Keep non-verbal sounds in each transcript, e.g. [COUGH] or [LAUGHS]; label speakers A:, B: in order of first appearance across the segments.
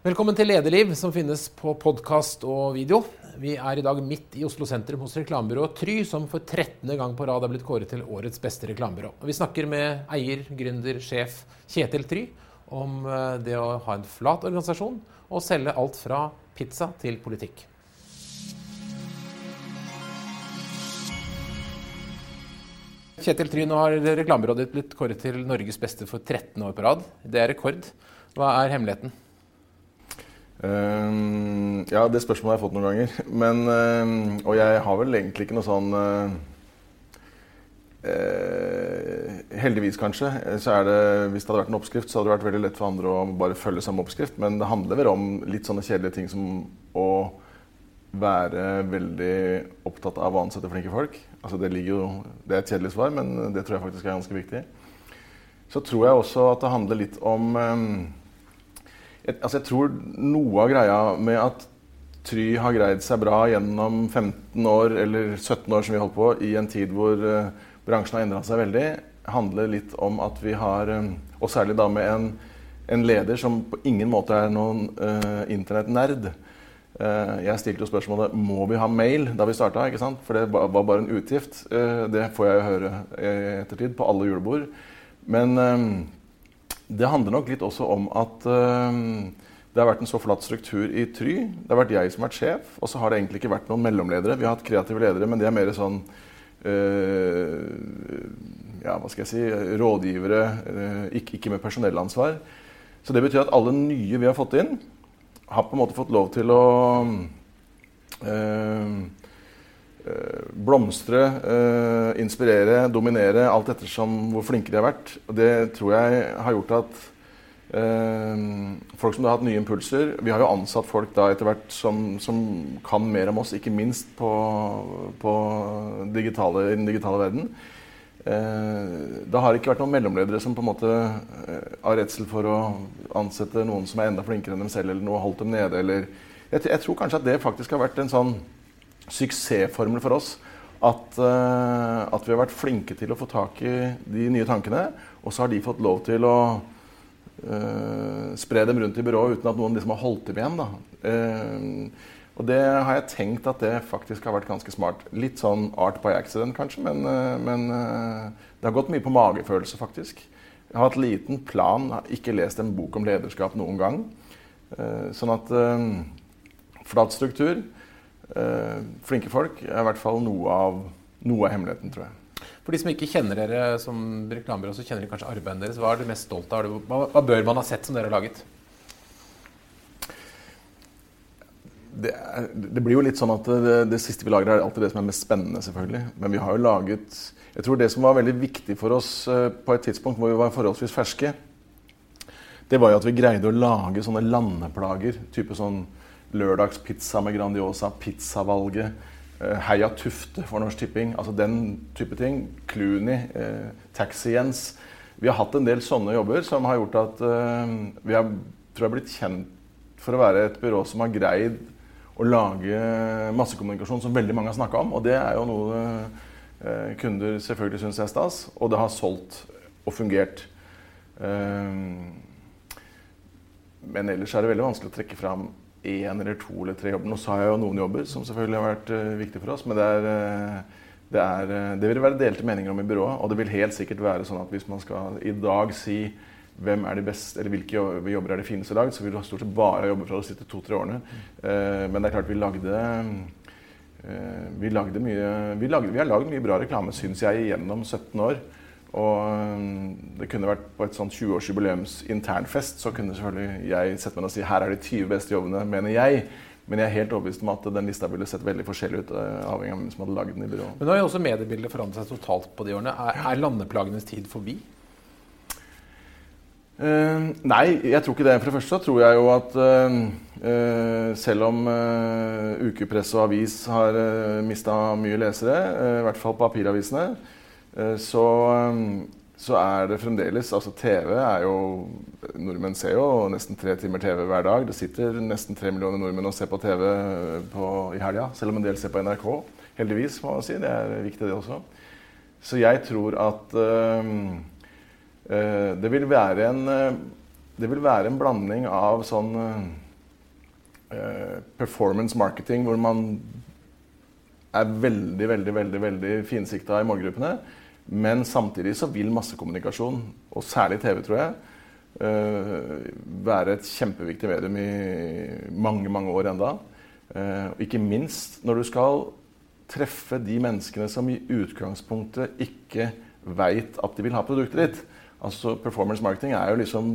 A: Velkommen til Lederliv, som finnes på podkast og video. Vi er i dag midt i Oslo sentrum hos reklamebyrået Try, som for 13. gang på rad er blitt kåret til årets beste reklamebyrå. Vi snakker med eier, gründer, sjef Kjetil Try om eh, det å ha en flat organisasjon og selge alt fra pizza til politikk. Kjetil Try, nå har reklamebyrået ditt blitt kåret til Norges beste for 13 år på rad. Det er rekord. Hva er hemmeligheten?
B: Uh, ja, det spørsmålet har jeg fått noen ganger. [LAUGHS] Men, uh, og jeg har vel egentlig ikke noe sånn uh, Heldigvis, kanskje. Så er det, hvis det hadde vært en oppskrift, så hadde det vært veldig lett for andre å bare følge samme oppskrift. Men det handler vel om litt sånne kjedelige ting som å være veldig opptatt av å ansette flinke folk. Altså det, jo, det er et kjedelig svar, men det tror jeg faktisk er ganske viktig. Så tror jeg også at det handler litt om jeg, altså jeg tror noe av greia med at Try har greid seg bra gjennom 15 år eller 17 år som vi holdt på, i en tid hvor uh, bransjen har endra seg veldig, handler litt om at vi har, um, og særlig da med en, en, leder som på ingen måte er noen uh, internettnerd. Uh, jeg stilte jo spørsmålet må vi ha mail da vi starta, for det var bare en utgift. det får jeg jo høre i ettertid på alle julebord. Men det handler nok litt også om at uh, det har vært en så flatt struktur i Try. Det har vært jeg som har vært sjef, og så har det egentlig ikke vært noen mellomledere. Vi har hatt kreative ledere, men de er mer sånn uh, ja, hva skal jeg si, rådgivere, uh, ikke, ikke, med personellansvar. Så det betyr at alle nye vi har fått inn, har på en måte fått lov til å Eh, blomstre, eh, inspirere, dominere, alt ettersom hvor flinke de har vært. Det tror jeg har gjort at eh, folk som har hatt nye impulser Vi har jo ansatt folk da etter hvert som, som kan mer om oss, ikke minst på, på digitale, i den digitale verden. Eh, det har ikke vært noen mellomledere som på en måte av redsel for å ansette noen som er enda flinkere enn dem selv, eller noe holdt dem nede. Eller, jeg, jeg tror kanskje at det faktisk har vært en sånn suksessformel for oss at, uh, at, vi har vært flinke til å få tak i de nye tankene. Og så har de fått lov til å uh, spre dem rundt i byrået uten at noen liksom har holdt dem igjen. Uh, og det har jeg tenkt at det faktisk har vært ganske smart. Litt sånn art by accident, kanskje, men, men det har gått mye på magefølelse, faktisk. Jeg har hatt liten plan, har ikke lest en bok om lederskap noen gang. Sånn at flat struktur Eh, flinke folk er i hvert fall noe av, noe av hemmeligheten, tror jeg.
A: For de som ikke kjenner dere som reklamebyrå, så kjenner de kanskje arbeidet deres. Hva er du mest stolt av? Hva, hva, bør man ha sett som dere har laget?
B: Det, er, det, blir jo litt sånn at det, det, siste vi lager, er alltid det som er mest spennende, selvfølgelig. Men vi har jo laget Jeg tror det som var veldig viktig for oss eh, på et tidspunkt hvor vi var forholdsvis ferske, det var jo at vi greide å lage sånne landeplager. type sånn lørdagspizza med Grandiosa, pizzavalget, eh, Heia Tufte for Norsk Tipping. Altså den type ting. Clooney, eh, Taxi-Jens. Vi har hatt en del sånne jobber som har gjort at eh, vi har tror jeg, blitt kjent for å være et byrå som har greid å lage massekommunikasjon som veldig mange har snakka om. Og det er jo noe eh, kunder selvfølgelig syns er stas. Og det har solgt og fungert. Eh, men ellers er det veldig vanskelig å trekke fram én eller to eller tre jobber. Nå sa jeg jo noen jobber som selvfølgelig har vært uh, viktige for oss, men det er, uh, det, er, uh, det vil være delte meninger om i byrået. Og det vil helt sikkert være sånn at hvis man skal i dag si hvem er de beste, eller hvilke jobber er de fineste lagd, så vil du stort sett bare jobbe fra de siste to-tre årene. men det er klart vi lagde vi lagde mye Vi, lagde, vi har lagd mye bra reklame, syns jeg, gjennom 17 år. Og um, det kunne vært på et sånt 20-årsjubileums internfest, så kunne selvfølgelig jeg sette meg ned og si her er de 20 beste jobbene, mener jeg. Men jeg er helt overbevist om at den lista ville sett veldig forskjellig ut. Uh, avhengig av hvem som hadde laget den i byrået.
A: Men nå har jo også mediebildet forandret seg totalt på de årene. Er, er landeplagenes tid forbi?
B: Uh, nei, jeg tror ikke det. For det første så tror jeg jo at uh, uh, selv om ukepress og avis har uh, mista mye lesere, i hvert fall papiravisene, Eh, så, eh, så, er det fremdeles Altså, TV er jo Nordmenn ser jo nesten tre timer TV hver dag. Det sitter nesten tre millioner nordmenn og ser på TV på, i helga, selv om en del ser på NRK. Heldigvis, må man si. Det er viktig, det også. Så jeg tror at øh, øh, det vil en Det vil være en blanding av sånn eh, performance marketing hvor man er veldig, veldig, veldig, veldig finsikta i målgruppene. Men samtidig så vil massekommunikasjon, og særlig TV, tror jeg, eh, være et kjempeviktig medium i mange, mange år enda. Eh, ikke minst når du skal treffe de menneskene som i utgangspunktet ikke veit at de vil ha produktet ditt. Altså Performance marketing er jo liksom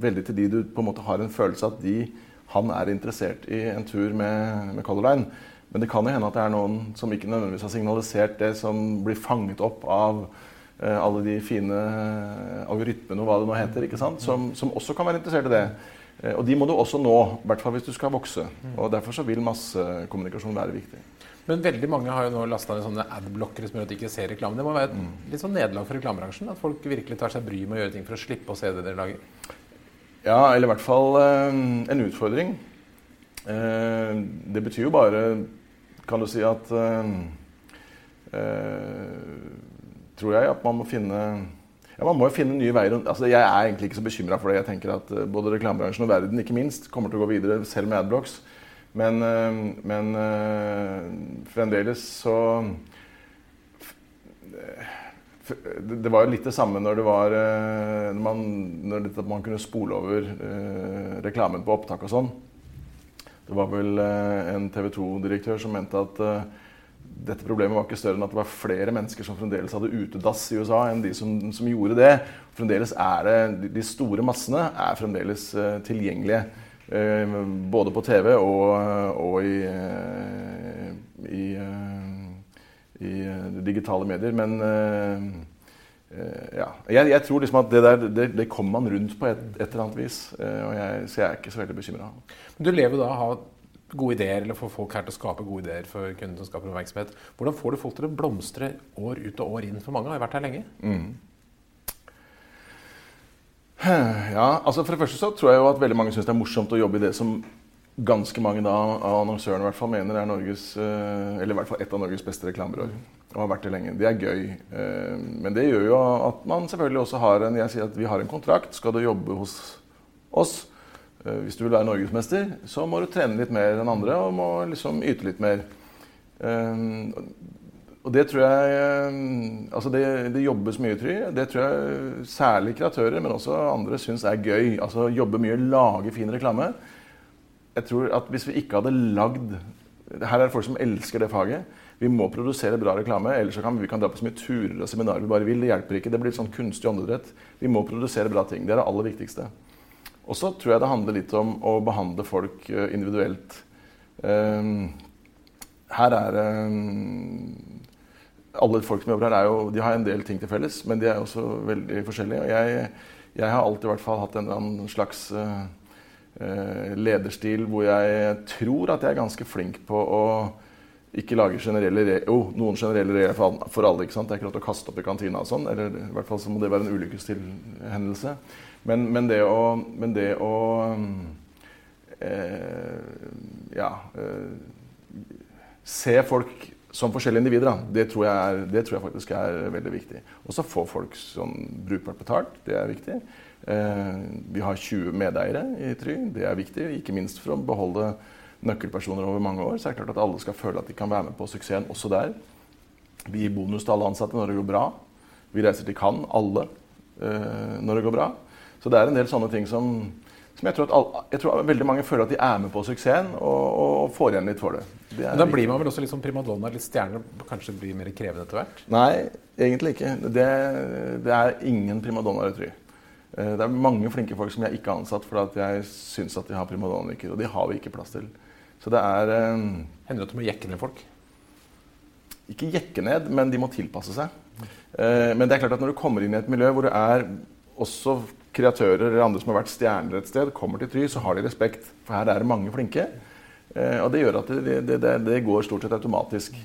B: veldig til de du på en måte har en følelse at de, han er interessert i en tur med, med Color Line. Men det kan jo hende at det er noen som ikke nødvendigvis har signalisert det, som blir fanget opp av uh, alle de fine algoritmene og hva det nå heter, ikke sant? Som, som også kan være interessert i det. Uh, og de må du også nå, i hvert fall hvis du skal vokse. Og Derfor så vil massekommunikasjon være viktig.
A: Men veldig mange har jo nå lasta ned sånne adblockere som gjør at de ikke ser reklame. Det må være et
B: Mm.
A: litt sånn nederlag for reklamebransjen? At folk virkelig tar seg bryet med å gjøre ting for å slippe å se det dere lager?
B: Ja, eller i hvert fall uh, en utfordring. Eh, det betyr jo bare, kan du si, at eh, eh, Tror jeg at man må finne ja, Man må jo finne nye veier. Altså, jeg er egentlig ikke så bekymra for det. Jeg tenker at både reklamebransjen og verden ikke minst kommer til å gå videre, selv med adblocks. Men, men fremdeles så det var jo litt det samme når det var når man, når man kunne spole over reklamen på opptak og sånn. Det var vel eh, en TV 2-direktør som mente at eh, dette problemet var ikke større enn at det var flere mennesker som fremdeles hadde utedass i USA, enn de som, som gjorde det. Fremdeles er det, de- store massene er fremdeles eh, tilgjengelige. både på TV og, og i, i, i digitale medier. Men ja. Jeg, jeg tror liksom at det der det, det kommer man rundt på et, et eller annet vis. eh, og jeg, så jeg er ikke så veldig bekymra.
A: Du lever da av gode ideer, eller får folk her til å skape gode ideer for kunden som skaper oppmerksomhet. Hvordan får du folk til å blomstre år ut og år inn? For mange har jo vært her lenge.
B: Ja, altså For det første så tror jeg jo at veldig mange syns det er morsomt å jobbe i det som ganske mange da, av annonsørene i hvert fall mener er Norges, eh, eller i hvert fall et av Norges beste reklamebyråer. Og har vært det lenge. Det er gøy. eh, Men det gjør jo at man selvfølgelig også har en Jeg sier at vi har en kontrakt. Skal du jobbe hos oss, eh, hvis du vil være norgesmester, så må du trene litt mer enn andre og må liksom yte litt mer. Og det tror jeg Altså, det, det jobbes mye, Try. Det tror jeg særlig kreatører, men også andre syns er gøy. Altså jobbe mye, lage fin reklame. Jeg tror at hvis vi ikke hadde lagd Her er det folk som elsker det faget. Vi må produsere bra reklame, ellers kan vi kan dra på så mye turer og seminarer vi bare vil. Det hjelper ikke. Det blir sånn kunstig åndedrett. Vi må produsere bra ting. Det er det aller viktigste. Og så tror jeg det handler litt om å behandle folk eh, individuelt. Um, her er um, alle folk som jobber her, er jo, de har en del ting til felles, men de er også veldig forskjellige. Og jeg, jeg har alltid i hvert fall hatt en slags eh, lederstil hvor jeg tror at jeg er ganske flink på å ikke lage generelle regler Jo, noen generelle regler for, alle- ikke sant? Det er ikke lov til å kaste opp i kantina og sånn. Eller i hvert fall så må det være en ulykkestilhendelse. Men, men det å, men det å eh, Ja eh, Se folk som forskjellige individer, da. Det, tror jeg er, det tror jeg faktisk er veldig viktig. Og så få folk sånn brukbart betalt. Det er viktig. Eh, vi har 20 medeiere i Try. Det er viktig, ikke minst for å beholde nøkkelpersoner over mange år. Så er det klart at alle skal føle at de kan være med på suksessen også der. Vi gir bonus til alle ansatte når det går bra. Vi reiser til Cannes, alle, eh, når det går bra. Så det er en del sånne ting som, som jeg, tror at alle, jeg tror veldig mange føler at de er med på suksessen og, og får igjen litt for det. det
A: Men da blir man vel også litt sånn primadonna, litt stjerne, kanskje blir mer krevende etter hvert?
B: Nei, egentlig ikke. Det, det er ingen primadonnaer i Try. Eh, Det er mange flinke folk som jeg ikke har ansatt fordi at jeg syns at de har primadonnaer, og de har vi ikke plass til. Så det er um,
A: Hender det at du må jekke ned folk?
B: ikke jekke ned, men de må tilpasse seg. Uh, Men det er klart at når du kommer inn i et miljø hvor det er også kreatører eller andre som har vært stjerner et sted, kommer til Try, så har de respekt. For her er det mange flinke. Eh, Og det gjør at det, det, det, det går stort sett automatisk.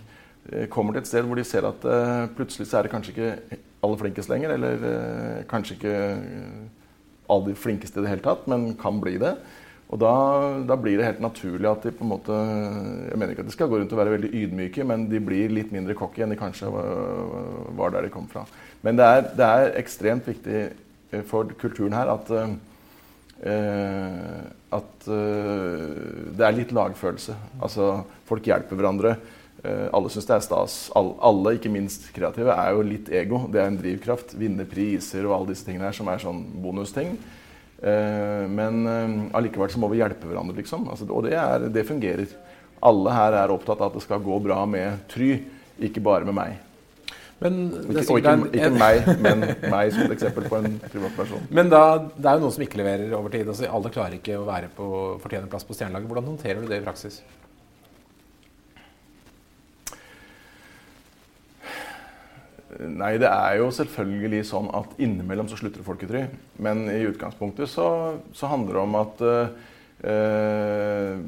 B: Eh, Kommer til et sted hvor de ser at eh, plutselig så er det kanskje ikke aller flinkest lenger, eller kanskje ikke alle de flinkeste i det hele tatt, men kan bli det. Og da, da blir det helt naturlig at de på en måte Jeg mener ikke at de skal gå rundt og være veldig ydmyke, men de blir litt mindre cocky enn de kanskje var, der de kom fra. Men det er, det er ekstremt viktig for kulturen her at, eh, eh, at eh, det er litt lagfølelse. Altså, folk hjelper hverandre. Eh, alle syns det er stas. Alle, ikke minst kreative, er jo litt ego. Det er en drivkraft. Vinne priser og alle disse tingene her som er sånn bonusting. Eh, men eh, allikevel så må vi hjelpe hverandre, liksom. Altså, og det, er, det fungerer. Alle her er opptatt av at det skal gå bra med Try, ikke bare med meg.
A: Men
B: ikke, og ikke, ikke meg, men meg som et eksempel på en privatperson.
A: Men da, det er jo noen som ikke leverer over tid. Altså, alle klarer ikke å være på fortjene plass på stjernelaget. Hvordan håndterer du det i praksis?
B: Nei, det er jo selvfølgelig sånn at innimellom så slutter folketry. Men i utgangspunktet så, så handler det om at øh,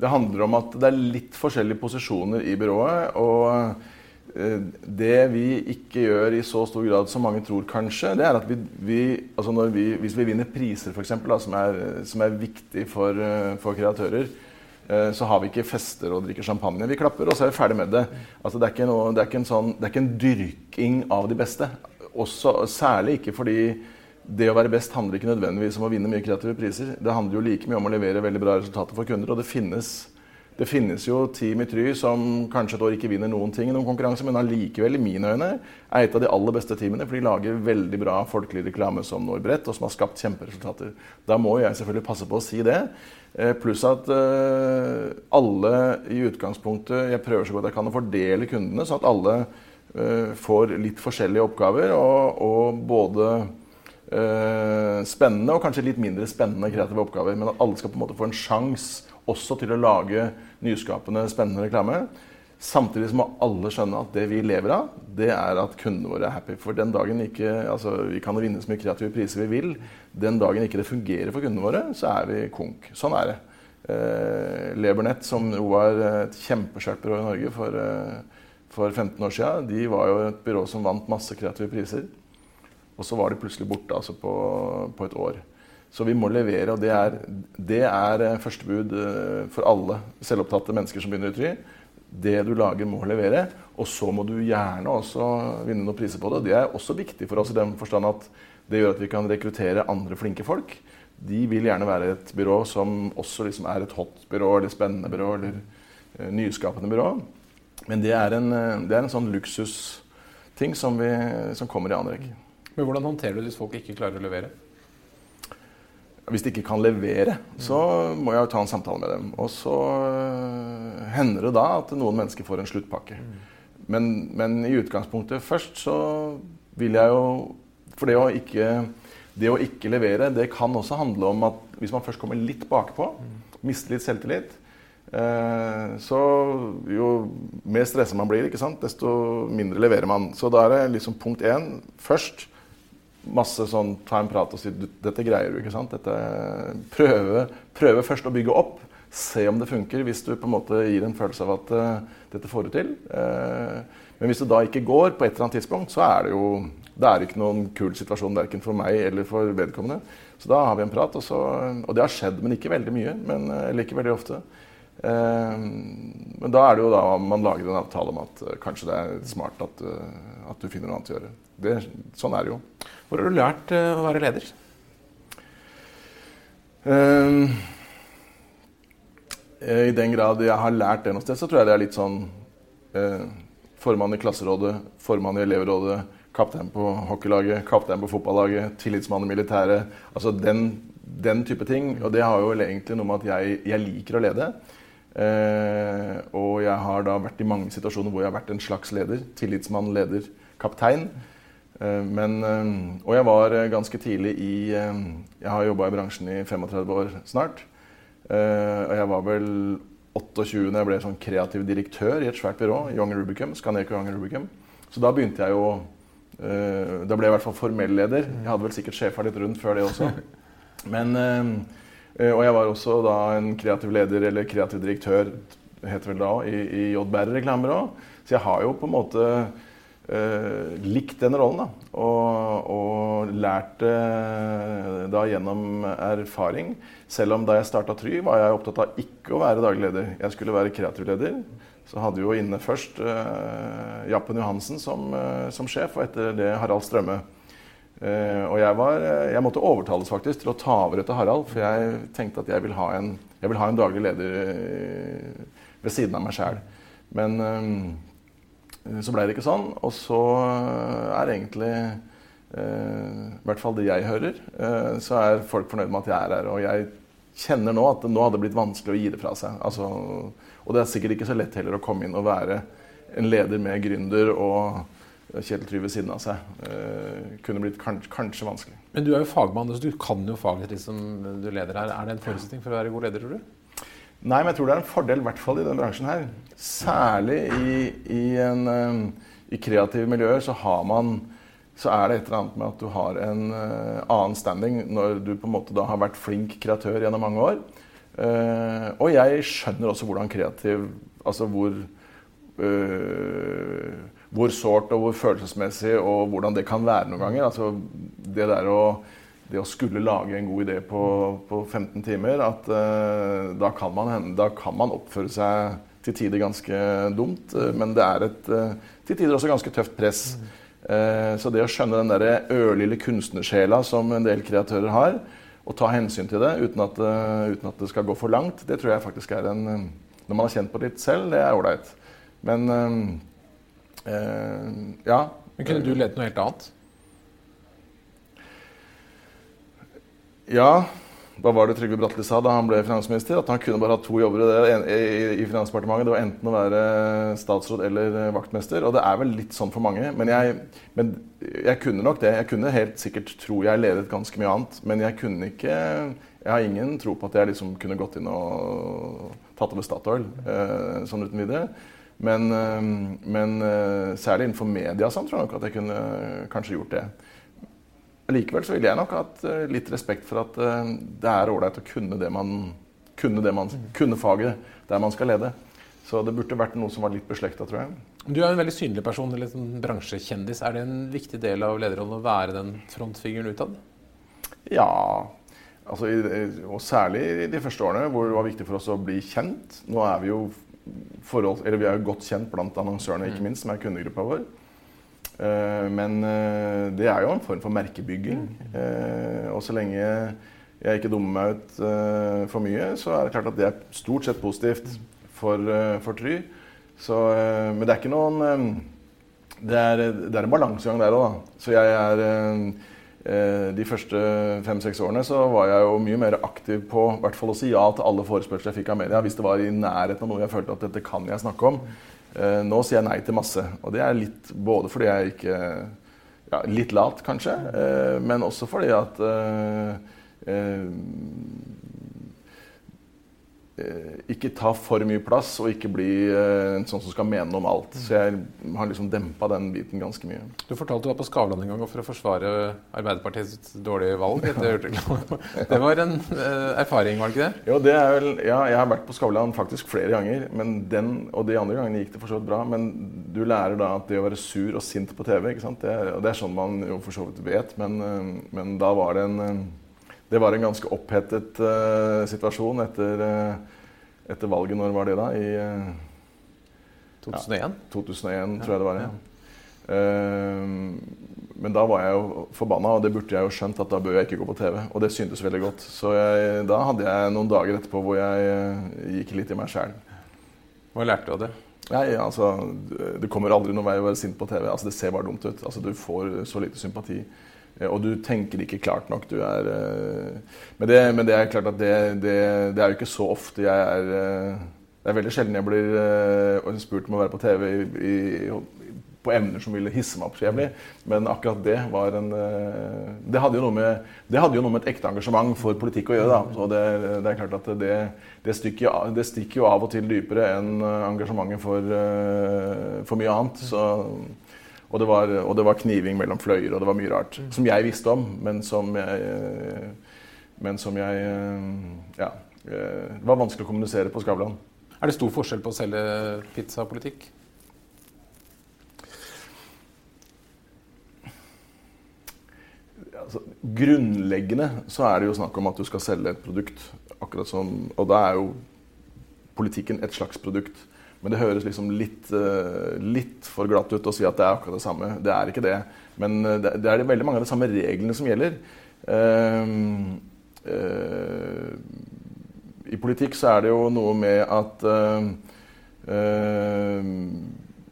B: Det handler om at det er litt forskjellige posisjoner i byrået. Og det vi ikke gjør i så stor grad som mange tror, kanskje, det er at vi, vi, altså vi Hvis vi vinner priser, f.eks., som, som er viktig for, øh, for kreatører, Eh, så har vi ikke fester og drikker champagne. Vi klapper, og så er vi ferdig med det. Altså, det, er noe, det, er sånn, det, er ikke en dyrking av de beste. Også, særlig ikke fordi det å være best handler ikke nødvendigvis om å vinne mye kreative priser. Det handler jo like mye om å levere veldig bra resultater for kunder. Og det finnes, det finnes jo team i Try som kanskje et år ikke vinner noen ting i noen konkurranse, men allikevel, i mine øyne, er et av de aller beste teamene. For de lager veldig bra folkelig reklame som når bredt, og som har skapt kjemperesultater. Da må jeg selvfølgelig passe på å si det. Eh, pluss at uh, alle i utgangspunktet Jeg prøver så godt jeg kan å fordele kundene, så at alle uh, får litt forskjellige oppgaver. Og, og både spennende og kanskje litt mindre spennende kreative oppgaver. Men at alle skal på en måte få en sjanse også til å lage nyskapende, spennende reklame. Samtidig må alle skjønne at det vi lever av, det er at kundene våre er happy. For den dagen ikke, altså Vi kan vinne så mye kreative priser vi vil. Den dagen ikke det fungerer for kundene våre, så er vi konk. Sånn er det. Eh, Lebernett, som var et kjempeskjørt byrå i Norge for, eh, for 15 år siden, de var jo et byrå som vant masse kreative priser. Og så var de plutselig borte altså på, på et år. Så vi må levere, og det er, det er eh, førstebud eh, for alle selvopptatte mennesker som begynner i Try det du lager, må levere. Og så må du gjerne også vinne noen priser på det. Det er også viktig for oss i den forstand at det gjør at vi kan rekruttere andre flinke folk. De vil gjerne være et byrå som også liksom er et hot byrå eller spennende byrå eller uh, nyskapende byrå. Men det er en, eh, det er en sånn luksusting som, vi, som kommer i annen rekke.
A: Men hvordan håndterer du hvis folk ikke klarer å levere?
B: Hvis de ikke kan levere, så må jeg jo ta en samtale med dem. Og så øh, hender det da at noen mennesker får en sluttpakke. Men, men, i utgangspunktet først så vil jeg jo For det å ikke, det å ikke levere, det kan også handle om at hvis man først kommer litt bakpå, mister litt selvtillit, eh, så jo mer stressa man blir, desto mindre leverer man. Så da er det liksom punkt én først masse sånn ta en prat og si dette greier du, ikke sant. Dette, prøve, prøve, først å bygge opp. Se om det funker, hvis du på en måte gir en følelse av at uh, dette får du til. Uh, men hvis det da ikke går på et eller annet tidspunkt, så er det jo det er ikke noen kul situasjon verken for meg eller for vedkommende. Så da har vi en prat, og, så, og det har skjedd, men ikke veldig mye. Men, eller ikke veldig ofte. Uh, men da er det jo da man lager en avtale om at kanskje det er smart at, at du finner noe annet å gjøre. Det, sånn er det jo.
A: Hvor har du lært eh, å være leder?
B: Uh, I den grad jeg har lært det noe sted, så tror jeg det er litt sånn uh, Formann i klasserådet, formann i elevrådet, kaptein på hockeylaget, kaptein på fotballaget, tillitsmann i militæret. Altså den, den, type ting. Og det har jo egentlig noe med at jeg, jeg liker å lede. Uh, og jeg har da vært i mange situasjoner hvor jeg har vært en slags leder. Tillitsmann, leder, kaptein. Eh, men, eh, og jeg var eh, ganske tidlig i Jeg har jobba i bransjen i 35 år snart. Og jeg var vel 28 da jeg ble sånn kreativ direktør i et svært byrå, Young Rubicum, Scaneco Young Rubicum. Så da begynte jeg jo Da ble jeg i hvert fall formell leder. Jeg hadde vel sikkert sjefa litt rundt før det også. Men, og jeg var også da en kreativ leder, eller kreativ direktør, heter vel da, i, i Bærer reklamebyrå. Så jeg har jo på en måte likt den rollen da, og, og lært det uh, da gjennom erfaring. Selv om da jeg starta Try, var jeg opptatt av ikke å være daglig leder. Jeg skulle være kreativ leder. Så hadde vi jo inne først uh, Jappen Johansen som, uh, som, sjef, og etter det Harald Strømme. Uh, og jeg, var, eh, jeg måtte overtales faktisk til å ta over etter Harald, for jeg tenkte at jeg vil ha en, vil ha en daglig leder eh, ved siden av meg sjæl. Men så ble det ikke sånn. Og så er egentlig i hvert fall det jeg hører, så er folk fornøyd med at jeg er her. Og jeg kjenner nå at det nå hadde blitt vanskelig å gi det fra seg. Altså, og det er sikkert ikke så lett heller å komme inn og være en leder med gründer og Kjetil Try ved siden av seg. Uh, kunne blitt kanskje, kanskje, vanskelig.
A: Men du er jo fagmann, så du kan jo faget ditt som du leder her. Er det en forutsetning for å være god leder, tror du?
B: Nei, men jeg tror det er en fordel, i hvert fall i denne bransjen her. Særlig i, i, en, i kreative miljøer så har man så er det et eller annet med at du har en uh, annen standing når du på en måte da har vært flink kreatør gjennom mange år. Uh, og jeg skjønner også hvordan kreativ Altså hvor uh, hvor sårt og hvor følelsesmessig og hvordan det kan være noen ganger. Altså, det der å, det å skulle lage en god idé på, på 15 timer, at uh, da, kan man, da, kan man, oppføre seg til tider ganske dumt. Uh, men det er et uh, til tider også ganske tøft press. så det å skjønne den der ørlille kunstnersjela som en del kreatører har, og ta hensyn til det uten at, uten at det skal gå for langt, det tror jeg faktisk er en Når man har kjent på det litt selv, det er ålreit. Men ja.
A: Men kunne du ledet noe helt annet?
B: Ja. Hva var det Trygve Bratteli sa da han ble finansminister? At han kunne bare ha to jobber i, Finansdepartementet. Det var enten å være statsråd eller vaktmester. Og det er vel litt sånn for mange. Men jeg, men jeg kunne nok det. Jeg kunne helt sikkert tro jeg ledet ganske mye annet. Men jeg kunne ikke Jeg har ingen tro på at jeg liksom kunne gått inn og tatt over Statoil eh, sånn uten videre. Men, eh, men eh, særlig innenfor media sånn, tror jeg nok at jeg kunne kanskje gjort det. Likevel så ville jeg nok hatt eh, litt respekt for at det er ålreit å kunne det man kunne, det man, kunne faget der man skal lede. Så det burde vært noe som var litt beslekta, tror jeg.
A: Du er en veldig synlig person, eller en bransjekjendis. Er det en viktig del av lederrollen å være den frontfiguren utad?
B: Ja. Altså, og særlig i de første årene hvor det var viktig for oss å bli kjent. Nå er vi jo forhold, eller Vi er jo godt kjent blant annonsørene, ikke mm. minst, som er kundegruppa vår. Uh, men uh, det er jo en form for merkebygging. Uh, og så lenge jeg ikke dummer meg ut for mye, så er det klart at det er stort sett positivt for, for Try. Så, men det er ikke noen Det er, det er en balansegang der òg, da. Så jeg er Eh, de første fem-seks årene så var jeg jo mye mer aktiv på hvert fall å si ja til alle forespørsler jeg fikk av media, hvis det var i nærheten av noe jeg følte at dette kan jeg snakke om. Eh, nå sier jeg nei til masse. Og det er litt både fordi jeg ikke ja, Litt lat, kanskje, eh, men også fordi at Eh, ikke ta for mye plass og ikke bli eh, en sånn som skal mene noe om alt. Så jeg har liksom dempa den biten ganske mye.
A: Du fortalte du var på Skavlan en gang for å forsvare Arbeiderpartiets dårlige valg. Det [LAUGHS] var en uh, erfaring, var det ikke det?
B: Jo, det er vel, ja, jeg har vært på Skavlan faktisk flere ganger. Men den, og de andre gangene gikk det for så vidt bra. Men du lærer da at det å være sur og sint på TV ikke sant? Det er, og det er sånn man jo for så vidt vet, men, men da var det en det var en ganske opphetet uh, situasjon etter, uh, etter, valget. Når var det, da? I uh,
A: 2001? Ja,
B: 2001, tror jeg det var. Ja. men da var jeg jo forbanna, og det burde jeg jo skjønt at da bør jeg ikke gå på TV. Og det syntes veldig godt. Så jeg, da hadde jeg noen dager etterpå hvor jeg gikk litt i meg sjæl.
A: Hva lærte du av det?
B: Nei, altså, Det kommer aldri noen vei å være sint på TV. Altså, det ser bare dumt ut. Altså, du får så lite sympati. Eh, og du tenker ikke klart nok. Du er eh, Men det, men det er klart at det, det, det, er jo ikke så ofte jeg er eh, Det er veldig sjelden jeg blir spurt om å være på TV i, i, på emner som ville hisse meg opp så jævlig. Men akkurat det var en Det hadde jo noe med, jo noe med et ekte engasjement for politikk å gjøre. da, og det, er klart at det, stikker, det stikker jo av og til dypere enn engasjementet for, for mye annet. så og det, var, og det, var, kniving mellom fløyer, og det var mye rart. Mm. Som jeg visste om, men som jeg, men som jeg Ja. Det var vanskelig å kommunisere på Skavlan.
A: Er det stor forskjell på å selge pizza og politikk?
B: Altså, grunnleggende så er det jo snakk om at du skal selge et produkt. akkurat som, Og da er jo politikken et slags produkt. Men det høres liksom litt, uh, litt for glatt ut å si at det er akkurat det samme. Det er ikke det. Men uh, det, det, er veldig mange av de samme reglene som gjelder. Uh, I politikk så er det jo noe med at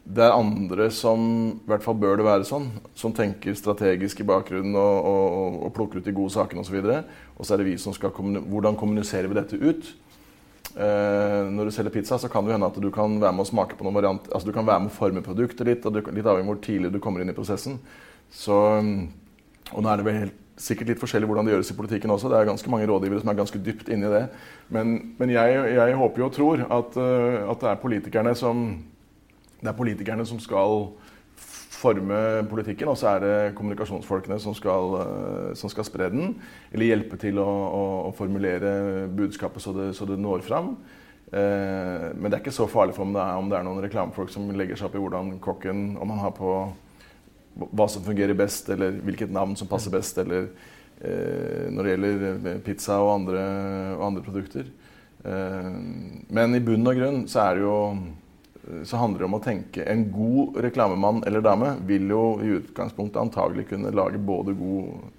B: det er andre som i hvert fall bør det være sånn, som tenker strategisk i bakgrunnen og, og, og plukker ut de gode sakene osv. Og, så og så er det vi som skal kommunisere, Hvordan kommuniserer vi dette ut? Eh, når du selger pizza, så kan det hende at du kan være med å smake på noen variant, altså du kan være med å forme produktet litt, og litt avhengig av hvor tidlig du kommer inn i prosessen. Så, og nå er det vel helt, sikkert litt forskjellig hvordan det gjøres i politikken også. Det er ganske mange rådgivere som er ganske dypt inne i det. Men, men jeg, jeg, håper jo og tror at, eh, at det er politikerne som det er politikerne som skal forme politikken, og så er det kommunikasjonsfolkene som skal, eh, som skal spre den. Eller hjelpe til å, å, å formulere budskapet så det, så det når fram. Eh, men det er ikke så farlig for om det er, om det er noen reklamefolk som legger seg opp i hvordan kokken Om han har på hva som fungerer best, eller hvilket navn som passer best, eller eh, når det gjelder pizza og andre, og andre produkter. Eh, men i bunn og grunn så er det jo så handler det om å tenke En god reklamemann eller -dame vil jo i utgangspunktet antagelig kunne lage både god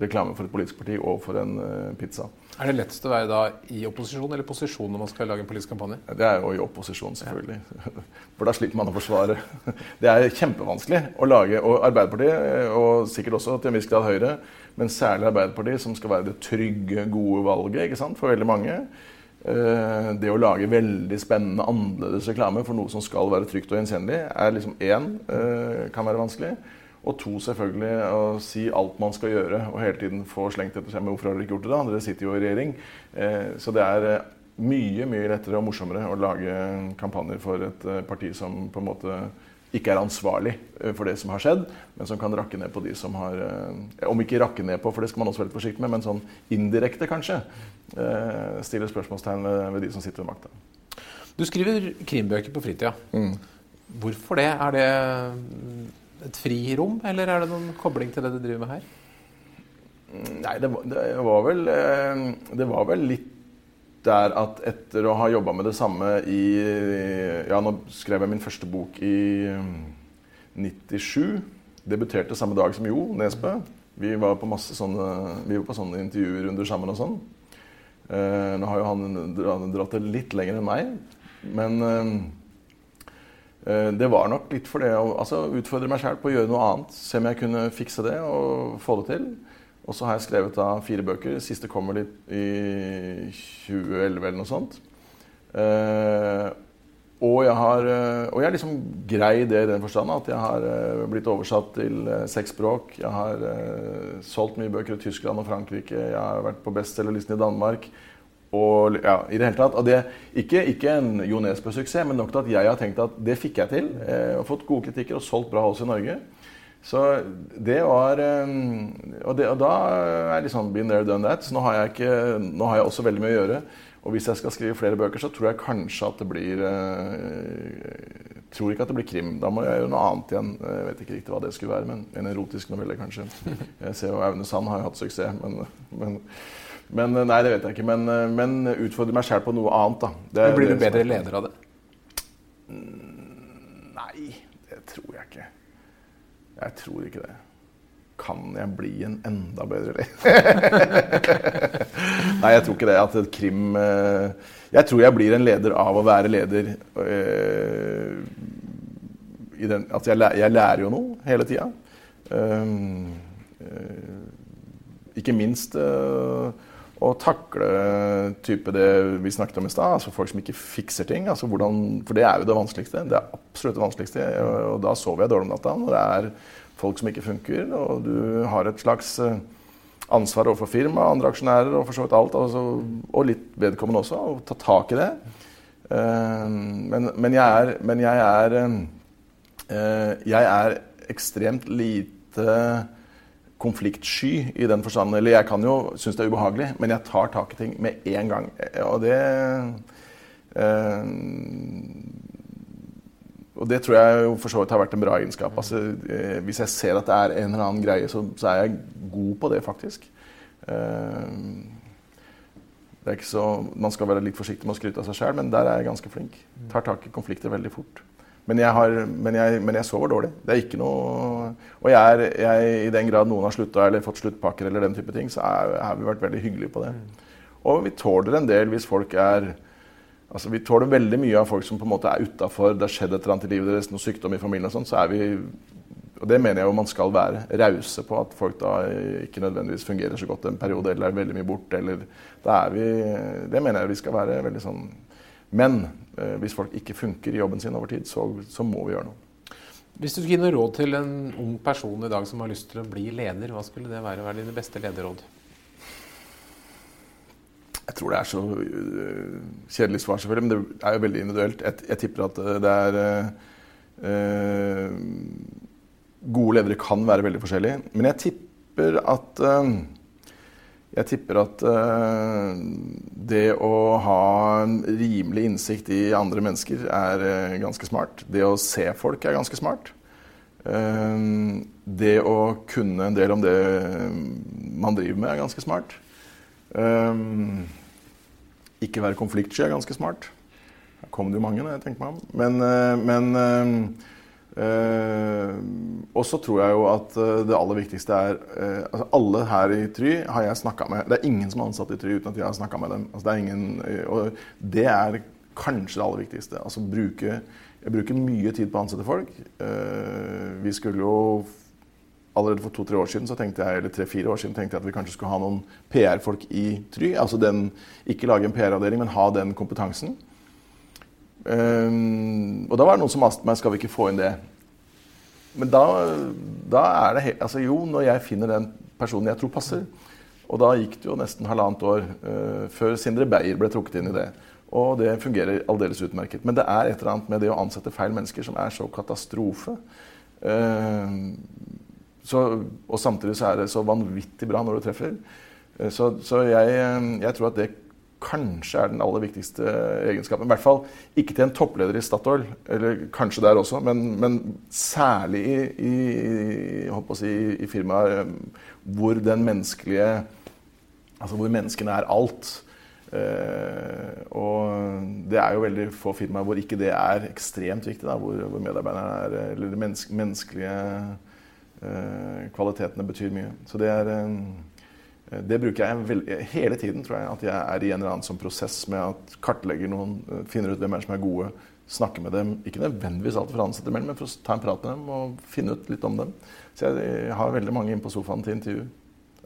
B: reklame for et politisk parti og for en uh, pizza.
A: Er det lettest å være da i opposisjon eller posisjon når man skal lage en politisk kampanje?
B: Det er jo i opposisjon, selvfølgelig. Ja. [LAUGHS] For da slipper man å forsvare. [LAUGHS] Det er kjempevanskelig å lage Og Arbeiderpartiet, og sikkert også til en viss grad Høyre, men særlig Arbeiderpartiet, som skal være det trygge, gode valget ikke sant, for veldig mange Eh, det å lage veldig spennende, annerledes reklame for noe som skal være trygt og gjenkjennelig, er liksom én eh, kan være vanskelig. Og to, selvfølgelig, å si alt man skal gjøre og hele tiden få slengt etter seg med 'hvorfor har dere ikke gjort det', da? Dere sitter jo i regjering. Eh, så det er mye mye lettere og morsommere å lage kampanjer for et parti som på en måte ikke er ansvarlig eh, for det som har skjedd, men som kan rakke ned på de som har eh, Om ikke rakke ned på, for det skal man også være litt forsiktig med, men sånn indirekte, kanskje. Eh, stiller spørsmålstegn ved, de som sitter ved makta.
A: Du skriver krimbøker på fritida. Mm. Hvorfor det? Er det et frirom, eller er det noen kobling til det du driver med her?
B: Nei, det var, det var, vel, det var vel litt der at etter å ha jobba med det samme i Ja, nå skrev jeg min første bok i 97. Um, Debuterte samme dag som Jo Nesbø. Vi var på masse sånne, vi var på sånne intervjurunder sammen og sånn. Eh, nå har jo han dratt det litt lenger enn meg, men um, eh, det var nok litt for det å altså, utfordre meg sjæl på å gjøre noe annet. Se om jeg kunne fikse det og få det til. Og så har jeg skrevet da fire bøker. Siste kommer litt i 2011 eller noe sånt. Eh, og jeg har eh, og jeg liksom grei det i den forstand at jeg har eh, blitt oversatt til eh, seks språk. Jeg har eh, solgt mye bøker i Tyskland og Frankrike. Jeg har vært på bestselgerlisten i Danmark. Og ja, i det hele tatt, og det, ikke, ikke en Jo Nesbø-suksess, men nok til at jeg har tenkt at det fikk jeg til. Eh, og fått gode kritikker og solgt bra også i Norge. Så det var eh, Og, det, og da er liksom been there, done that. Så nå har, jeg ikke, nå har jeg også veldig mye å gjøre. Og hvis jeg skal skrive flere bøker, så tror jeg kanskje at det blir Jeg eh, tror ikke at det blir krim. Da må jeg gjøre noe annet igjen. Jeg vet ikke riktig hva det skulle være, men en erotisk novelle, kanskje. Jeg ser jo Aune Sand har jo hatt suksess, men, men, men, Nei, det vet jeg ikke. Men, men utfordre meg sjæl på noe annet, da.
A: Det, blir du bedre leder av det?
B: Nei, det tror jeg ikke. Jeg tror ikke det. Kan jeg bli en enda bedre leder? [LAUGHS] Nei, jeg tror ikke det. At krim eh, Jeg tror jeg blir en leder av å være leder. Eh, den, at jeg, jeg, lærer jo noe hele tida. Um, uh, ikke minst å takle type det vi snakket om i stad. Altså folk som ikke fikser ting. Altså hvordan, for det er jo det vanskeligste. Det er absolutt det vanskeligste. Og da sover jeg dårlig om natta. Når det er folk som ikke funker, og du har et slags eh, ansvar overfor firma, andre aksjonærer og for så vidt alt. Altså, og litt vedkommende også. og ta tak i det. Eh, men, men jeg er, men jeg er, eh, jeg er ekstremt lite konfliktsky i den forstand. Eller jeg kan jo synes det er ubehagelig, men jeg tar tak i ting med en gang. Og det øh, Og det tror jeg jo for så vidt har vært en bra egenskap. Altså, øh, hvis jeg ser at det er en eller annen greie, så, så er jeg god på det, faktisk. Uh, det er ikke så, Man skal være litt forsiktig med å skryte av seg sjøl, men der er jeg ganske flink. Tar tak i konflikter veldig fort. Men jeg, har, men, jeg, men jeg, sover dårlig. Det er ikke noe Og jeg er, i den grad noen har slutta eller fått sluttpakker, eller den type ting, så har vi vært veldig hyggelige på det. Og vi tåler en del hvis folk er Altså, Vi tåler veldig mye av folk som på en måte er utafor, det har skjedd et eller annet i livet deres, noe sykdom i familien og sånn, så er vi og det mener jeg jo man skal være. Rause på at folk da ikke nødvendigvis fungerer så godt en periode eller er veldig mye borte. Eller, da er vi, det mener jeg vi skal være veldig sånn Men hvis folk ikke funker i jobben sin over tid, så, så, må vi gjøre noe.
A: Hvis du skulle gi noe råd til en ung person i dag som har lyst til å bli leder, hva skulle det være? Hva er dine beste lederråd?
B: Jeg tror det er så uh, kjedelig svar, selvfølgelig, men det er jo veldig individuelt. Jeg, jeg tipper at det er uh, Gode ledere kan være veldig forskjellige. Men jeg tipper at uh, jeg tipper at uh, det å ha en rimelig innsikt i andre mennesker er uh, ganske smart. Det å se folk er ganske smart. Uh, det å kunne en del om det man driver med, er ganske smart. ikke være konfliktsky er ganske smart. Her kom det jo mange, når jeg tenker meg om. Men, men og så tror jeg jo at uh, det aller viktigste er uh, altså Alle her i Try har jeg snakka med. Det er ingen som er ansatt i Try uten at jeg har snakka med dem. Altså, det ingen, og det er kanskje det aller viktigste. Altså bruke Jeg bruker mye tid på å ansette folk. vi skulle jo Allerede for to-tre år siden så tenkte jeg, eller tre-fire år siden tenkte jeg at vi kanskje skulle ha noen PR-folk i Try. Altså den, ikke lage en PR-avdeling, men ha den kompetansen. Um, og da var det noen som maste meg skal vi ikke få inn det. Men da, da er det helt Altså jo, når jeg finner den personen jeg tror passer. Og da gikk det jo nesten halvannet år uh, før Sindre Beyer ble trukket inn i det. Og det fungerer aldeles utmerket. Men det er et eller annet med det å ansette feil mennesker som er så katastrofe. Uh, så, og samtidig så er det så vanvittig bra når du treffer. Uh, så, så jeg, jeg tror at det kanskje er den aller viktigste egenskapen. I hvert fall ikke til en toppleder i Statoil, eller kanskje der også, men, men særlig i, i, si, i, firmaer eh, hvor den menneskelige Altså hvor menneskene er alt. Eh, og det er jo veldig få firmaer hvor ikke det er ekstremt viktig. Da, hvor, hvor medarbeiderne er Eller de menneske, menneskelige eh, kvalitetene betyr mye. Så det er eh, det bruker jeg veldig, hele tiden, tror jeg. At jeg er i en eller annen sånn prosess med at kartlegger noen, eh, finner ut hvem er som er gode, snakker med dem. Ikke nødvendigvis alt for å ansette mellom, men for å ta en prat med dem og finne ut litt om dem. Så jeg, har veldig mange inne på sofaen til intervju.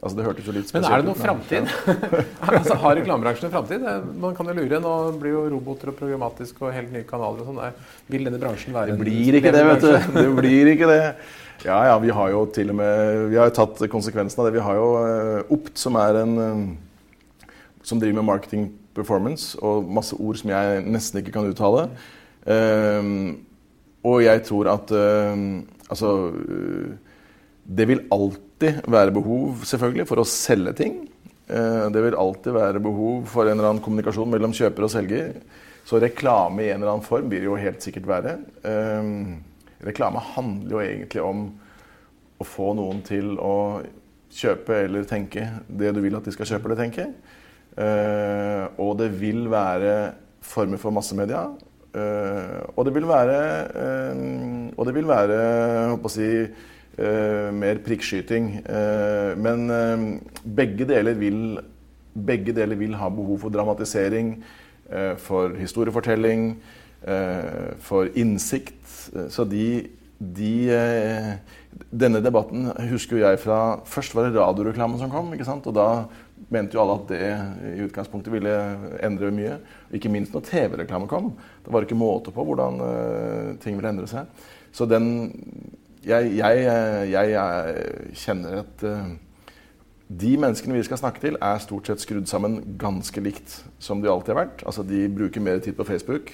B: Altså, det hørtes jo litt
A: spesielt ut. Men er det noe framtid? [LAUGHS] altså, har reklamebransjen en framtid? Man kan jo lure. Nå blir jo roboter og programmatisk og helt nye kanaler og sånn. Vil denne bransjen være
B: Det blir ikke det, vet du. Det blir ikke det. Ja, ja, vi har jo til og med Vi har jo tatt konsekvensen av det. Vi har jo uh, Opt, som er en uh, Som driver med marketing performance og masse ord som jeg nesten ikke kan uttale. Um, og jeg tror at Altså Det vil alltid være behov, selvfølgelig, for å selge ting. det vil alltid være behov for en eller annen kommunikasjon mellom kjøper og selger. Så reklame i en eller annen form vil jo helt sikkert være. Uh, Reklame handler jo egentlig om å få noen til å kjøpe eller tenke det du vil at de skal kjøpe eller tenke. Uh, og det vil være former for massemedia. Uh, og det vil være uh, Og det vil være håper å si, mer prikkskyting. men begge deler, vil, begge deler vil ha behov for dramatisering, for historiefortelling, for innsikt. Så de, de eh, Denne debatten husker jeg fra Først var det radioreklamen som kom. ikke sant? Og da mente jo alle at det i utgangspunktet ville endre mye. Ikke minst når TV-reklame kom. Det var ikke måte på hvordan uh, ting ville endre seg. Så den Jeg, jeg, jeg, jeg kjenner at uh, de menneskene vi skal snakke til, er stort sett skrudd sammen ganske likt som de alltid har vært. Altså, De bruker mer tid på Facebook.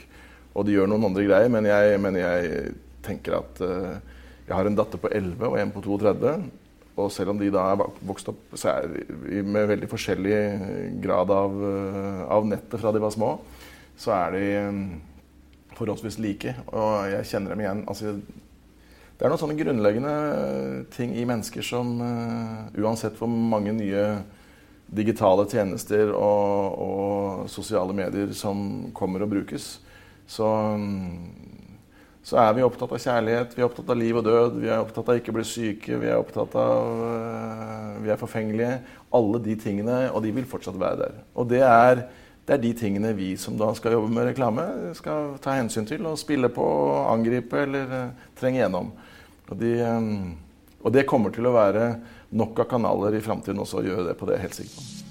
B: Og de gjør noen andre greier, men jeg, men jeg tenker at uh, jeg har en datter på 11 og en på 32. Og selv om de da er vokst opp er med veldig forskjellig grad av, uh, av nettet fra de var små, så er de um, forholdsvis like. Og jeg kjenner dem igjen. Altså, det er noen sånne grunnleggende ting i mennesker som uansett hvor mange nye digitale tjenester og, og, sosiale medier som kommer og brukes, så, så, er vi opptatt av kjærlighet, vi er opptatt av liv og død, vi er opptatt av ikke å bli syke, vi er opptatt av uh, Vi er forfengelige. Alle de tingene, og de vil fortsatt være der. Og det er, det er de tingene vi som da skal jobbe med reklame, skal ta hensyn til og spille på, angripe eller uh, trenge gjennom. Og, de, um, og det kommer til å være nok av kanaler i framtiden også å gjøre det på det, helt sikkert.